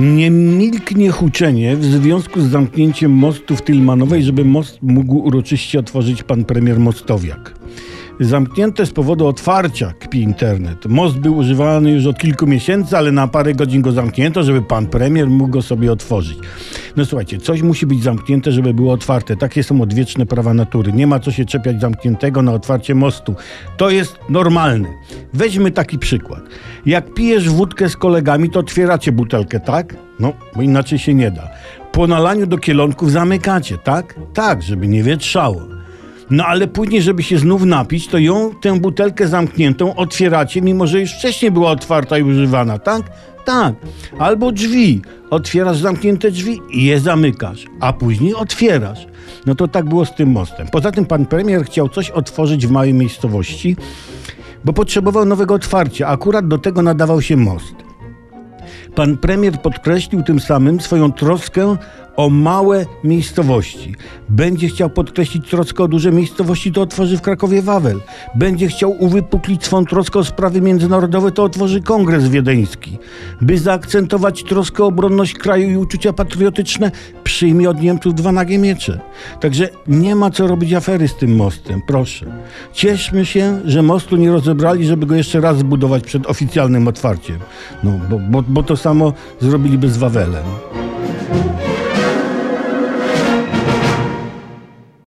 Nie milknie huczenie w związku z zamknięciem mostu w Tylmanowej, żeby most mógł uroczyście otworzyć pan premier Mostowiak. Zamknięte z powodu otwarcia, kpi internet. Most był używany już od kilku miesięcy, ale na parę godzin go zamknięto, żeby pan premier mógł go sobie otworzyć. No słuchajcie, coś musi być zamknięte, żeby było otwarte. Takie są odwieczne prawa natury. Nie ma co się czepiać zamkniętego na otwarcie mostu. To jest normalne. Weźmy taki przykład. Jak pijesz wódkę z kolegami, to otwieracie butelkę, tak? No, bo inaczej się nie da. Po nalaniu do kielonków zamykacie, tak? Tak, żeby nie wietrzało. No ale później, żeby się znów napić, to ją, tę butelkę zamkniętą otwieracie, mimo że już wcześniej była otwarta i używana, tak? Tak. Albo drzwi. Otwierasz zamknięte drzwi i je zamykasz, a później otwierasz. No to tak było z tym mostem. Poza tym pan premier chciał coś otworzyć w małej miejscowości, bo potrzebował nowego otwarcia. Akurat do tego nadawał się most. Pan premier podkreślił tym samym swoją troskę o małe miejscowości. Będzie chciał podkreślić troskę o duże miejscowości, to otworzy w Krakowie Wawel. Będzie chciał uwypuklić swą troskę o sprawy międzynarodowe, to otworzy Kongres Wiedeński. By zaakcentować troskę o obronność kraju i uczucia patriotyczne, przyjmie od Niemców dwa nagie miecze. Także nie ma co robić afery z tym mostem, proszę. Cieszmy się, że mostu nie rozebrali, żeby go jeszcze raz zbudować przed oficjalnym otwarciem. No, bo, bo, bo to samo zrobiliby z Wawelem.